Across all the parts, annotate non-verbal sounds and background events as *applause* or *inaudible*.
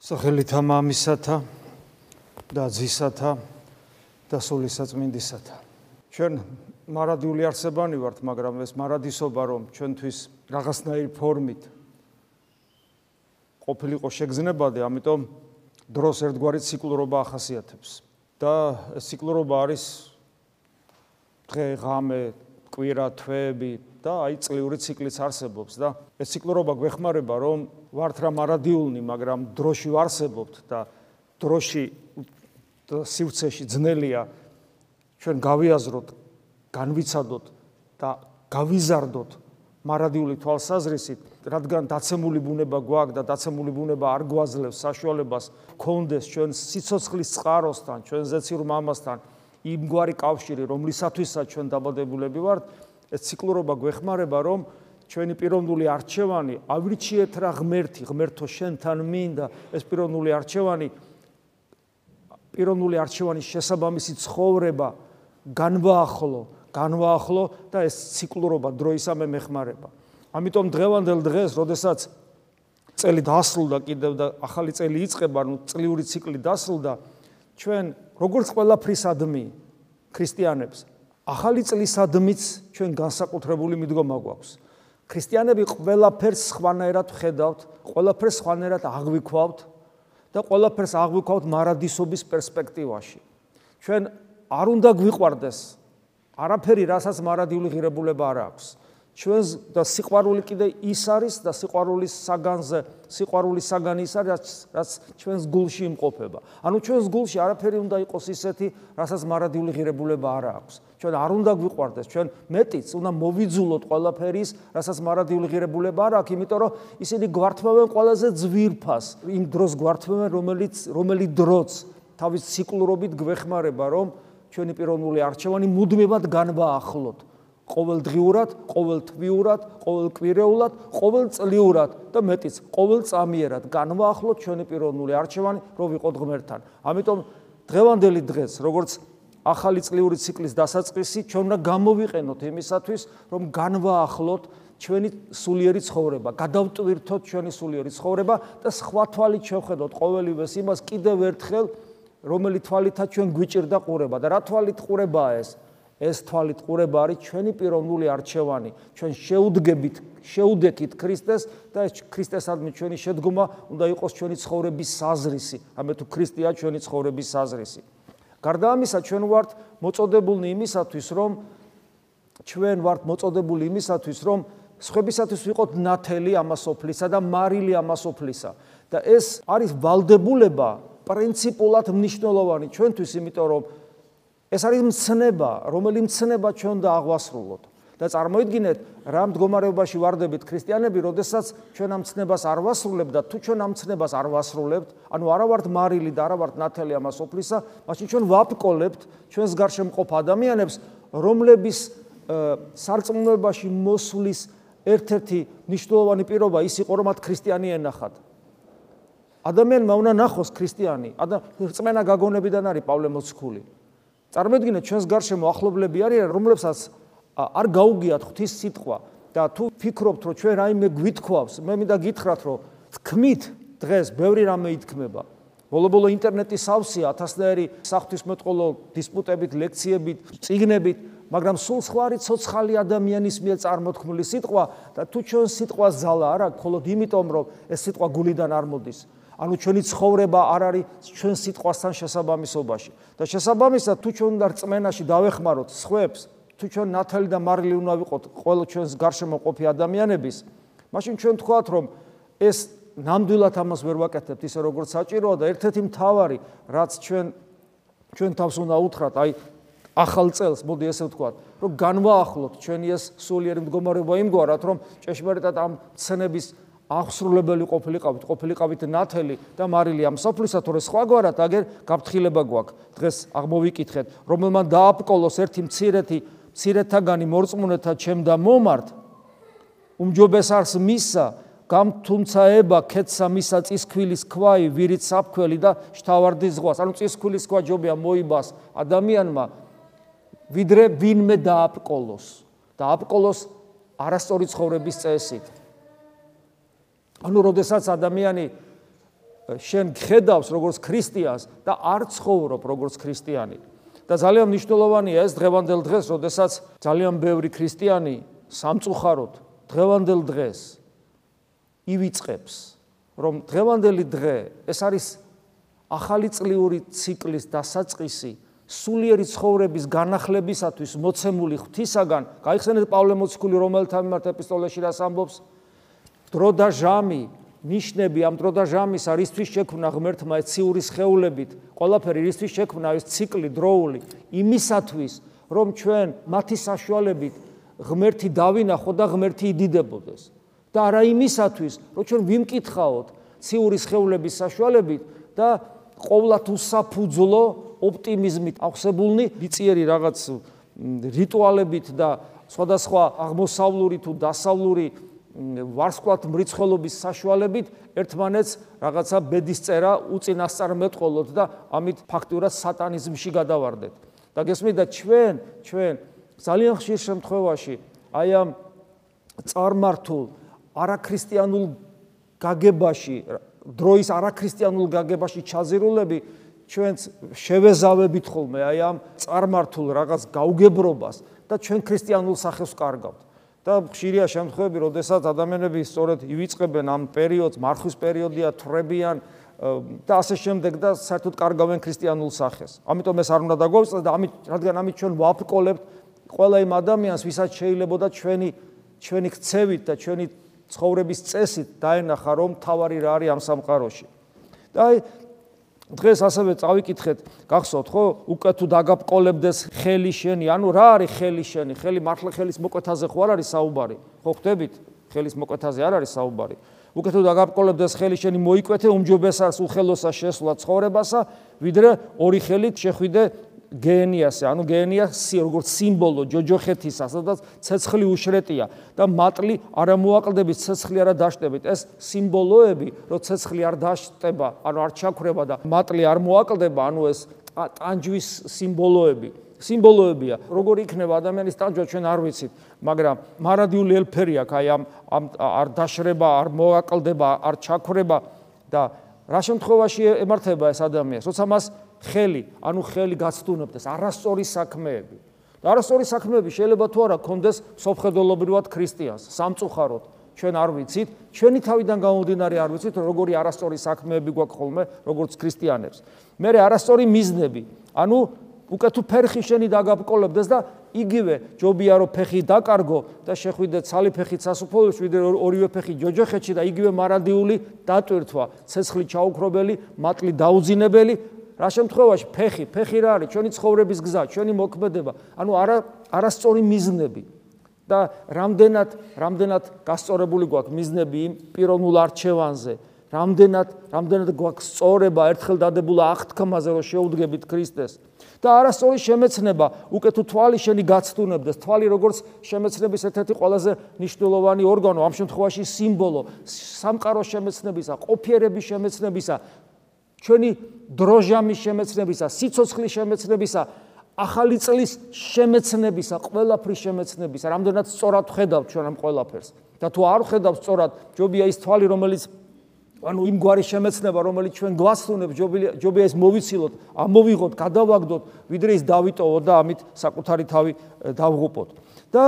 სახელითა მამისათა და ძისათა და სულისაწმინდისათა. ჩვენ მარადიული არსებანი ვართ, მაგრამ ეს მარადისობა რომ ჩვენთვის რაღაცნაირი ფორმით ყოფილიყო შეგზნებადი, ამიტომ დროს ერთგვარი ციკლურობა ახასიათებს. და ციკლურობა არის დღე, ღამე, კვირა, თვეები და აი წლიური ციკლიც არსებობს და ეს ციკლურობა გვეხმარება რომ ვართ რა მარადიულნი, მაგრამ დროში ვარსებობთ და დროში სივრცეში ძნელია ჩვენ გავიაზროთ, განვიცადოთ და გავიზარდოთ მარადიული თვალსაზრისით, რადგან დაცემული ბუნება გვაქვს და დაცემული ბუნება არ გვაძლევს საშუალებას კონდეს ჩვენ სიცოცხლის წყაროსთან, ჩვენ ზეცირ მამასთან იმგვარი კავშირი, რომლისათვისაც ჩვენ დაბადებულები ვართ, ეს ციკლურობა გვეხმარება, რომ ჩვენი პიროვნული არჩევანი ავრიჩიეთ რა ღმერთი, ღმერთო შენთან მინდა, ეს პიროვნული არჩევანი პიროვნული არჩევანის შესაბამისი ცხოვრება განვაახლო, განვაახლო და ეს ციკლურობა დროისამე მეხმარება. ამიტომ დღევანდელ დღეს, როდესაც წელი დასრულდა კიდევ და ახალი წელი იწყება, ნუ წლიური ციკლი დასრულდა, ჩვენ როგორც ყველაფრისადმი ქრისტიანებს ახალი წლისადმიც ჩვენ განსაკუთრებული მიდგომა გვაქვს. ქრისტიანები ყველაფერს სხვანაირად ხედავთ, ყველაფერს სხვანაირად აღვიქვავთ და ყველაფერს აღვიქვავთ მარადისობის პერსპექტივაში. ჩვენ არ უნდა გვიყვარდეს არაფერი, რასაც მარადიული ღირებულება არ აქვს. ჩვენს და სიყვარული კიდე ის არის და სიყვარულის საგანზე სიყვარულის საგანი ის არის რაც ჩვენს გულში იმყოფება. ანუ ჩვენს გულში არაფერი უნდა იყოს ისეთი, რასაც მარადიული ღირებულება არ აქვს. ჩვენ არ უნდა გვიყვარდეს, ჩვენ მეტიც უნდა მოვიძულოთ ყველაფერის, რასაც მარადიული ღირებულება არ აქვს, იმიტომ რომ ისინი გვართმევენ ყველაზე ძვირფას, იმ დროს გვართმევენ, რომელიც რომელი დროც თავის ციკლურობით გვეხმარება, რომ ჩვენი პიროვნული არჩევანი მუდმივად განვაახლოთ. ყოველდღიურად, ყოველთვიურად, ყოველკვირეულად, ყოველწლიურად და მეტიც ყოველწამიერად განვაახლოთ ჩვენი პიროვნული არჩევანი, რომ ვიყოთ ღმერთთან. ამიტომ დღევანდელი დღეს, როგორც ახალი წლიური ციკლის დასაწყისი, ჩვენ უნდა გამოვიყენოთ იმისათვის, რომ განვაახლოთ ჩვენი სულიერი ცხოვრება, გადავტვირთოთ ჩვენი სულიერი ცხოვრება და სხვა თვალით შევხედოთ ყოველივეს იმას კიდევ ერთხელ, რომელი თვალითაც ჩვენ გვიჭირდა ყურება და რა თვალით ყურებაა ეს? ეს თვალით ყურება არის ჩვენი პიროვნული არჩევანი. ჩვენ შეუდგებით, შეუდეკით ქრისტეს და ეს ქრისტესადმი ჩვენი შედგომა უნდა იყოს ჩვენი ცხოვრების საზრისი. ამე თუ ქრისტეა ჩვენი ცხოვრების საზრისი. გარდა ამისა, ჩვენ ვართ მოწოდებულნი იმისათვის, რომ ჩვენ ვართ მოწოდებული იმისათვის, რომ სხვებისათვის ვიყოთ ნათელი ამასოფლისა და მარილი ამასოფლისა. და ეს არის ვალდებულება პრინციპულად მნიშვნელოვანი ჩვენთვის, იმიტომ რომ ეს არის მცნება, რომელი მცნება ჩვენ და აღვასრულოთ. და წარმოიდგინეთ, რა მდგომარეობაში ვარდებით ქრისტიანები, როდესაც ჩვენ ამ მცნებას არ ვასრულებთ და თუ ჩვენ ამ მცნებას არ ვასრულებთ, ანუ არა ვართ მარილი და არა ვართ ნათელი ამას ოფლისა, მაშინ ჩვენ ვაპკოლებთ ჩვენს გარშემო მყოფ ადამიანებს, რომლების სარწმუნოებაში მოსulis ერთ-ერთი მნიშვნელოვანი პირობა ის იყო, რომ მათ ქრისტიანი ენახათ. ადამიანმა უნდა ნახოს ქრისტიანი, ადამიან რწმენა გაგონებიდან არის პავლე მოციქული. წარმოიდგინეთ ჩვენს გარშემო ახლობლები არიან რომლებსაც არ გაუგიათ ღვთის სიტყვა და თუ ფიქრობთ რომ ჩვენ რაიმე გვითქვავს მე მინდა გითხრათ რომ თქმით დღეს ბევრი რამე ითქმება. ბოლო-ბოლო ინტერნეტი სავსეა ათასნაირი საფრთხისმეტყველო დისპუტებით ლექციებით წიგნებით მაგრამ სულ სხვა არის ცოცხალი ადამიანის მიერ წარმოთქმული სიტყვა და თუ ჩვენ სიტყვას ზალა არ აქვს მხოლოდ იმიტომ რომ ეს სიტყვა გულიდან არ მოდის ანუ ჩვენი ცხოვრება არ არის ჩვენ სიტყვასთან შესაბამისობაში. და შესაბამისად თუ ჩვენ უნდა რწმენაში დავეხმაროთ სხვებს თუ ჩვენ ნათელი და მარილი უნდა ვიყოთ ყოველ ჩვენს გარშემო ყოფი ადამიანების მაშინ ჩვენ თქვათ რომ ეს ნამდვილად ამას ვერ ვაკეთებთ ისე როგორც საჭიროა და ერთ-ერთი მთავარი რაც ჩვენ ჩვენ თავს უნდა უთხრათ აი ახალ წელს მოდი ესე ვთქვათ რომ განვაახლოთ ჩვენი ეს სულიერი მდგომარეობა იმგვარად რომ ჭეშმარიტად ამ ცნების აღსრულებელი ყოფილიყავით, ყოფილიყავით ნათელი და მარილი ამ სოფლისა თორე სხვაგვარად აგერ გაფრთხილება გვაქვს. დღეს აღმოვიკითხეთ, რომელმან დააპკოლოს ერთი მცირეთი, მცირეთაგანი მორწმუნეთა ჩემ და მომართ. უმჯობეს არს მისა, გამთუნცა ება ქეცა მისა წისქვილის ქვაი, ვირით საფქველი და შთავარდის ზღვას. ანუ წისქვილის ქვა ჯობია მოიბას ადამიანმა ვიდრე ვინმე დააპკოლოს. დააპკოლოს არასწორი ცხოვრების წესით. ანუ როდესაც ადამიანი შენ ხედავს როგორც ქრისტიანს და არ ცხოვრობ როგორც ქრისტიანი. და ძალიან მნიშვნელოვანია ეს დღევანდელ დღეს, როდესაც ძალიან ბევრი ქრისტიანი სამწუხაროდ დღევანდელ დღეს ივიწყებს, რომ დღევანდელი დღე ეს არის ახალი წლიური ციკლის დასაწყისი სულიერი ცხოვრების განახლებისათვის მოცემული ღვთისაგან, გაიხსენეთ პავლე მოციქული რომელთა მიმართ ეპისტოლეში რას ამბობს? დრო და ჟამი ნიშნები ამ დრო და ჟამის არისთვის შექმნა ღმერთმა ციურის ხეულებით, ყველაფერი რისთვის შექმნა ეს ციკლი დროული იმისათვის, რომ ჩვენ მათი საშუალებით ღმერთი დავინახო და ღმერთი იდიდებოდეს. და არა იმისათვის, რომ ჩვენ ვიმკითხაოთ ციურის ხეულების საშუალებით და ყოვლათ უსაფუძლო ოპტიმიზმით აღსებულნი ვიწიერი რაღაც რიტუალებით და სხვადასხვა აღმოსავლური თუ დასავლური ვარსკვლავთ მრიცხველობის საშუალებით ერთმანეთს რაღაცა ბედის წერა უწინასწარმეტყოლოთ და ამით ფაქტურად სატანიზმში გადავარდეთ. და გესმით და ჩვენ, ჩვენ ძალიან ხშირ შემთხვევაში აი ამ წარმართულ არაქრისტიანულ გაგებაში, დროის არაქრისტიანულ გაგებაში ჩაზირულები ჩვენც შევეზავებით ხოლმე აი ამ წარმართულ რაღაც გაუგებრობას და ჩვენ ქრისტიანულ სახეს კარგავთ. და ხშირია შემთხვევები, როდესაც ადამიანები სწორედ ივიწყებენ ამ პერიოდს, მარხვის პერიოდია, თრებიან და ასე შემდეგ და საერთოდ კარგავენ ქრისტიანულ სახეს. ამიტომ ეს არ უნდა დაგვაუწყდეს და ამით რადგან ამით ჩვენ ვაფრკოლებთ ყველა იმ ადამიანს, ვისაც შეიძლება ჩვენი ჩვენი ქცევით და ჩვენი ცხოვრების წესით დაენახა რომ თავარი რა არის ამ სამყაროში. და აი დღეს ასევე წავიკითხეთ, გახსოვთ ხო, უკვე თუ დაგაპყოლებდეს ხელი შენი, ანუ რა არის ხელი შენი? ხელი მართლა ხელის მოკვეთაზე ხო არ არის საუბარი? ხო ხვდებით? ხელის მოკვეთაზე არ არის საუბარი. უკვე თუ დაგაპყოლებდეს ხელი შენი, მოიკვეთე უმჯობესას უხელოსა შესვლა ცხოვრებასა, ვიდრე ორი ხელით შეხვიდე გენიასე, ანუ გენიასი როგორც სიმბოლო ჯოჯოხეთისა, სადაც ცეცხლი უშრეტია და მატლი არ მოაკლდებით, ცეცხლი არა დაშტებით. ეს სიმბოლოები, რომ ცეცხლი არ დაშტება, ანუ არ ჩაქრება და მატლი არ მოაკლდება, ანუ ეს ტანჯვის სიმბოლოები. სიმბოლოებია, როგორ იქნება ადამიანის ტანჯვა ჩვენ არ ვიცით, მაგრამ მარადიული ელფერი აქვს აი ამ ამ არ დაშრება, არ მოაკლდება, არ ჩაქრება და რა შემთხვევაში ემართება ეს ადამიანს, როცა მას ხელი, ანუ ხელი გაცდუნებდეს არასწორი საქმეები. და არასწორი საქმეები შეიძლება თუ არა კონდეს სოფხედელობრივად ქრისტიანს, სამწუხაროდ ჩვენ არ ვიცით, ჩვენი თავიდან გამომდინარე არ ვიცით, როგორი არასწორი საქმეები გვაქვს ხოლმე, როგორც ქრისტიანებს. მე არასწორი მიზნები, ანუ უკვე თუ ფერხი შენი დაგაბკოლებდეს და იგივე ჯობია რომ ფეხი დაკარგო და შეხვიდე ცალი ფეხით სასופოლოში ვიდრე ორივე ფეხი ჯოჯოხეთში და იგივე მარადიული დატვირთვა ცეცხლი ჩაუქრობელი მატლი დაუძინებელი რა შემთხვევაში ფეხი, ფეხი რა არის? ჩვენი ცხოვრების გზა, ჩვენი მოქმედება, ანუ არა არასწორი მიზნები. და რამდენად, რამდენად გასწორებული გვაქვს მიზნები იმ პიროვნულ არჩევანზე, რამდენად, რამდენად გვაქვს სწორება ერთხელ დადებულა აღთქმაზე, რომ შეუდგებით ქრისტეს. და არასწორი შემეცნება, უკვე თუ თვალი შენი გაცდუნებდეს, თვალი როგორც შემეცნების ერთ-ერთი ყველაზე მნიშვნელოვანი ორგანო, ამ შემთხვევაში სიმბოლო, სამყაროს შემეცნებისა, ყოფიერების შემეცნებისა, ჩვენი დროჟამის შემეცნებისა, სიცოცხლის შემეცნებისა, ახალი წლის შემეცნებისა, ყველაფრის შემეცნებისა, რამდენად სწორად ხედავთ ჩვენ ამ ყველაფერს. და თუ არ ხედავთ სწორად, ჯობია ის თვალი, რომელიც ანუ იმ გვარი შემეცნება, რომელიც ჩვენ გვასწუნებს, ჯობია ჯობია ეს მოვიცილოთ, ამოვიღოთ, გადავაგდოთ, ვიდრე ის დავიტოვოთ და ამით საკუთარი თავი დავღუპოთ. და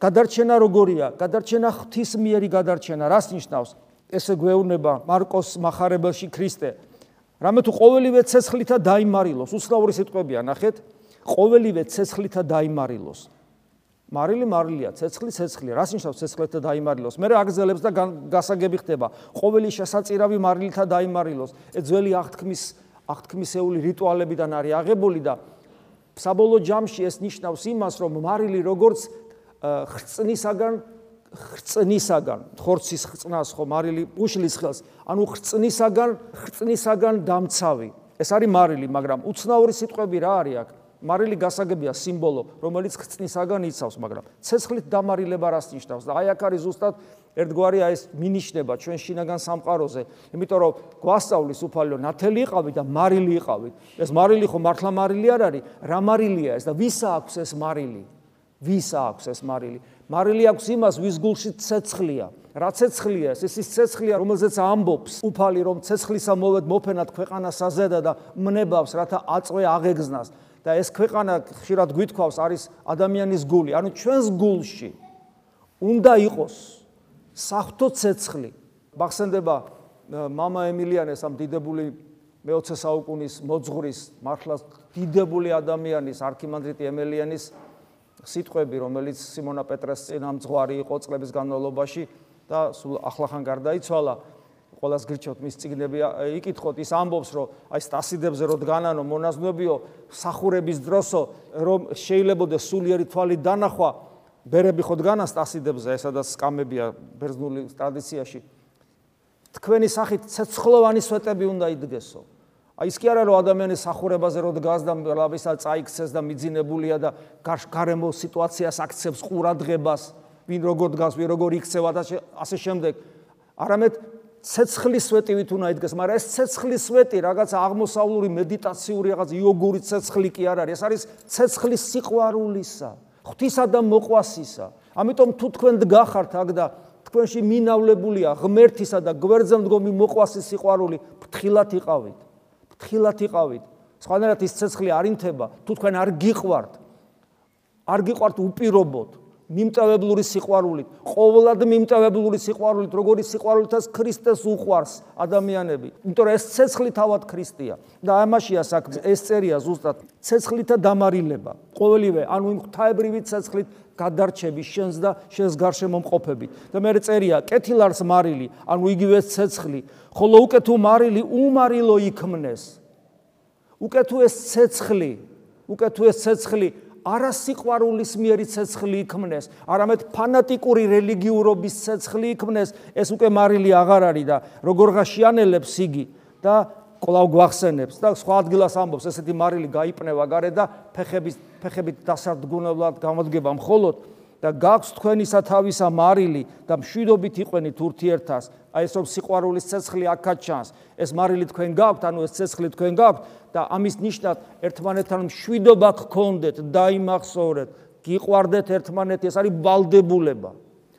გადარჩენა როგორია? გადარჩენა ღვთისმიერი გადარჩენა, რას ნიშნავს? ესე გვეუბნება მარკოს מחარებელში ქრისტე. რამე თუ ყოველივე ცეცხლითა დაიმარილოს, უცნაური სიტყვებია, ნახეთ, ყოველივე ცეცხლითა დაიმარილოს. მარილი მარილია, ცეცხლი ცეცხლია. რას ნიშნავს ცეცხლითა დაიმარილოს? მე აგზელებს და გასაგები ხდება. ყოველი შესაწირავი მარილითა დაიმარილოს. ეს ძველი აღთქმის აღთქმისეული რიტუალებიდან არის აღებული და საბოლოო ჯამში ეს ნიშნავს იმას, რომ მარილი როგორც ხრწნისაგან ხრწნისაგან ხორცის ხრწნას ხო მარილი უშლის ხელს ანუ ხრწნისაგან ხრწნისაგან დამცავი. ეს არის მარილი მაგრამ უცნაური სიტყვები რა არის აქ? მარილი გასაგებია სიმბოლო რომელიც ხრწნისაგან იცავს მაგრამ ცეცხლით დამარილება რას ნიშნავს? და აი აქ არის ზუსტად ერთგვარი აი ეს მინიშნება ჩვენ შინაგან სამყაროზე. იმიტომ რომ გვასწავლის უფალო ნათელი იყავი და მარილი იყავი ეს მარილი ხო მართლა მარილი არ არის? რა მარილია ეს და ვისა აქვს ეს მარილი ვისა აქვს ეს მარილი მარილი აქვს იმას ვის გულში ცეცხლია რა ცეცხლია ეს? ეს ის ცეცხლია, რომელზეც ამბობს უფალი, რომ ცეცხლისა მოვედ მოფენად ქვეყანა საზედა და მნებავს, რათა აწვე აღეგზნას. და ეს ქვეყანა ხშირად გვითქვავს არის ადამიანის გული. ანუ ჩვენს გულში უნდა იყოს საფრთხო ცეცხლი. მახსენდება мама ემილიანეს ამ დიდებული მე-20 საუკუნის მოძღვრის მართლაც დიდებული ადამიანის არქიმანდრიტი ემილიანის სიტყვები, რომელიც სიმონა პეტრეს წინამძღვარი იყო წლების განმავლობაში და სულ ახლახან გარდაიცვალა. ყოველას გირჩევთ მის წიგნები იკითხოთ ის ამბობს რომ აი სტასიდებზე რო დგანანო მონაზნობიო სახურების დროსო რომ შეიძლებოდა სულიერი თვალი დანახვა ბერები ხო დგანა სტასიდებზე ესადაც სკამებია ბერძნული ტრადიციაში თქვენი სახით ცეცხლოვანი სვეტები უნდა იდგესო აი ის კი არა რომ ადამიანის სახურებაზე რო დგას და ლაბისა წაიქცეს და მიძინებულია და გარემო სიტუაციას აქცევს ყურადღებას ვინ როგორ დგას ვინ როგორ იქცევა და ასე შემდეგ არამედ ცეცხლის სვეტივით უნდა იდგეს, მაგრამ ეს ცეცხლის სვეტი რაღაც აღმოსავლური მედიტაციური რაღაც იოგური ცეცხლი კი არ არის, ეს არის ცეცხლის სიყვარულისა, ღვთისა და მოყვასისა. ამიტომ თუ თქვენ დგახართ აქ და თქვენში მინავლებულია ღმერთისა და გვერდზე მდგომი მოყვასის სიყვარული, ფრთხილად იყავით. ფრთხილად იყავით. სხვანაირად ის ცეცხლი არ ინთება, თუ თქვენ არ გიყვართ. არ გიყვართ უპირობოდ. მიმტევებლური სიყვარულით, ყოვლად მიმტევებლური სიყვარულით, როგორი სიყვარულითაც ქრისტეს უყვარს ადამიანები. იმიტომ რომ ეს ცეცხლი თავად ქრისტეა და ამაშია საქმე. ეს წერია ზუსტად ცეცხლითა დამარილება. ყოველივე, ანუ იმ ღვთაებრივი ცეცხლით გადარჩები შენს და შენს გარშემო მყოფებით. და მე წერია კეთილარს მარილი, ანუ იგივე ცეცხლი, ხოლო უკვე თუ მარილი უმარილო იქმნეს. უკვე თუ ეს ცეცხლი, უკვე თუ ეს ცეცხლი არა სიყვარულის მიერი ცეცხლი იქმნეს, არამედ ფანატიკური რელიგიურობის ცეცხლი იქმნეს, ეს უკვე მარილი აღარ არის და როგორ ღაშიანელებს იგი და ყოლავ გვახსენებს და სხვა ადგილას ამბობს, ესეთი მარილი გაიპნევა gare და ფეხების ფეხებით დასარდგუნებლად გამოდგება მხოლოდ და გაქვს თქვენისა თავისა მარილი და მშვიდობით იყვენით ურთიერთას. აი ეს რომ სიყვარულის ცეცხლი აქაც ჩანს ეს მარილი თქვენ გაქვთ ანუ ეს ცეცხლი თქვენ გაქვთ და ამის ნიშნად ერთმანეთთან მშვიდობა გქონდეთ დაიმახსოვრეთ. გიყვარდეთ ერთმანეთი ეს არის ვალდებულება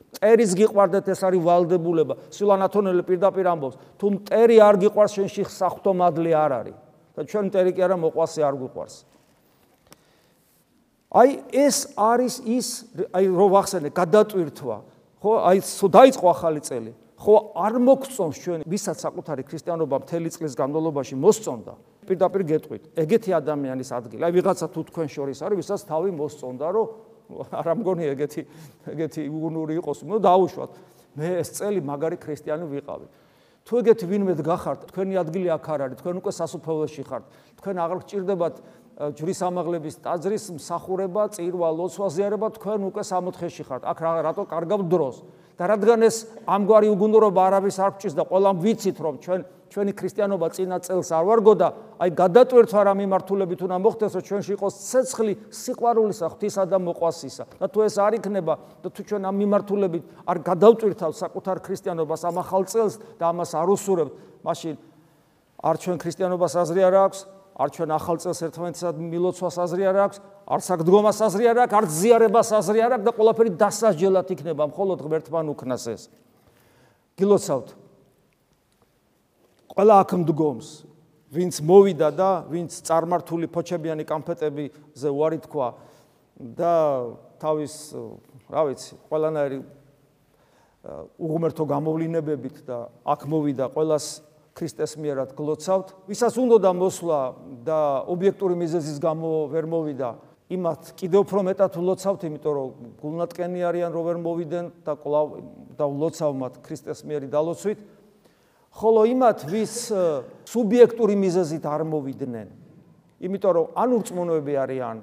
მტერის გიყვარდეთ ეს არის ვალდებულება სულანათონელი პირდაპირ ამბობს თუ მტერი არ გიყვარს შენში სახთო მადლი არ არის. და ჩვენ მტერი კი არა მოყვასე არ გიყვარს აი ეს არის ის აი რო ვახსენე გადატვირთვა. ხო აი დაიწყო ახალი წელი. ხო არ მოგწონს ჩვენ ვისაც საკუთარი ქრისტიანობა მთელი წლის განმავლობაში მოსწონდა. პირდაპირ გეტყვით ეგეთი ადამიანის ადგილი. აი ვიღაცა თუ თქვენ შორის არის ვისაც თავი მოსწონდა რომ *laughs* არ ამგონი ეგეთი ეგეთი უნური იყოს. ნუ დაუშვათ. მე ეს წელი მაგარი ქრისტიანი ვიყავი. თუ ეგეთი ვინმე გახართ თქვენი ადგილი აქ არ არის თქვენ უკვე სასופველოში ხართ თქვენ აღარ გჭირდებათ ჯვრის ამაღლების ტაძრის მსახურება, წირვა, ლოცვაზიარება თქვენ უკვე 64-ში ხართ. აქ რატო კარგავ დროს? და რადგან ეს ამგვარი უგუნურობა არავის არ გჭირს და ყველამ ვიცით რომ ჩვენ ჩვენი ქრისტიანობა წინა წელს არ ვარგო და აი გადატვირთვა რა მიმართულებით უნდა მოხდეს რომ ჩვენში იყოს ცეცხლი სიყვარულისა ღვთისა და მოყვასისა და თუ ეს არ იქნება და თუ ჩვენ ამ მიმართულებით არ გადავტვირთავთ საკუთარ ქრისტიანობას ამ ახალ წელს და ამას არ უსურებთ მაშინ არ ჩვენ ქრისტიანობას აზრი არ აქვს არ ჩვენ ახალ წელს ერთმანეთსად მილოცვას აზრი არ აქვს, არ საგდგომას აზრი არ აქვს, არ ზიარებას აზრი არ აქვს და ყველაფერი დასაჯელად იქნება მხოლოდ ღმერთთან უქნას ეს. გილოცავთ. ყველა აქ მდგომს, ვინც მოვიდა და ვინც წარმართული ფოჩებიანი კამფეტებიზე უარი თქვა და თავის, რა ვიცი, ყველანაირი უღმერთო გამოვლინებებით და აქ მოვიდა ყველას ქრისტეს მიერად გლოცავთ. ვისაც უნდა მოსვლა და ობიექტური მიზეზის გამო ვერ მოვიდა, იმათ კიდევ უფრო მეტად ვლოცავთ, იმიტომ რომ გულნატკენი არიან რო ვერ მოვიდნენ და კლავ და ვლოცავ მათ ქრისტეს მიერი დალოცვით. ხოლო იმათ ვის სუბიექტური მიზეზით არ მოვიდნენ, იმიტომ რომ ან ურწმუნოები არიან,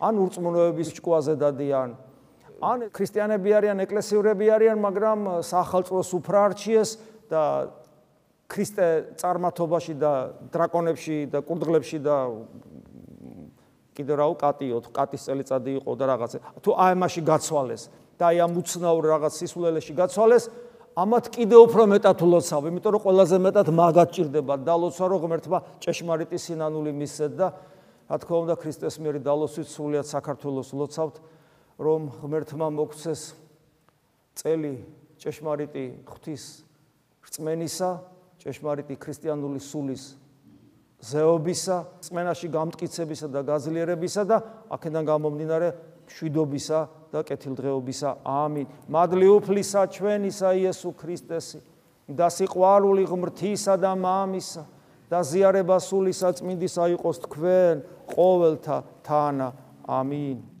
ან ურწმუნოების ჭკუაზე დადიან, ან ქრისტიანები არიან, ეკლესიურები არიან, მაგრამ სახელმწიფოს უფრო არჩიეს და ქრისტე წარმართობაში და დრაკონებში და კურდღლებში და კიდე რაო კატიო კატის წელიწადი იყო და რაღაცა. თუ აი მასში გაცვალეს და აი ამ უცნაურ რაღაც სისულელეში გაცვალეს ამათ კიდე უფრო მეტად ულოცავ იმიტომ რომ ყველაზე მეტად მაგათ ჭირდება დალოცვა რო ღმერთმა ჭეშმარიტი სინანული მისცეთ და რა თქმა უნდა ქრისტეს მიერ დალოცვით სულიად საქართველოს ულოცავთ რომ ღმერთმა მოგცეს წელი ჭეშმარიტი ღვთის რწმენისა, ჭეშმარიტი ქრისტიანული სულის ზეობისა, წმენაში გამტკიცებისა და გაძლიერებისა და აქედან გამომდინარე შვიდობისა და კეთილდღეობისა. ამინ. მადლი უფლისა ჩვენისა იესო ქრისტესი და სიყვარული ღმრთისა და მამისა და ზიარება სული საწმინდისა იყოს თქვენ ყოველთა თანა. ამინ.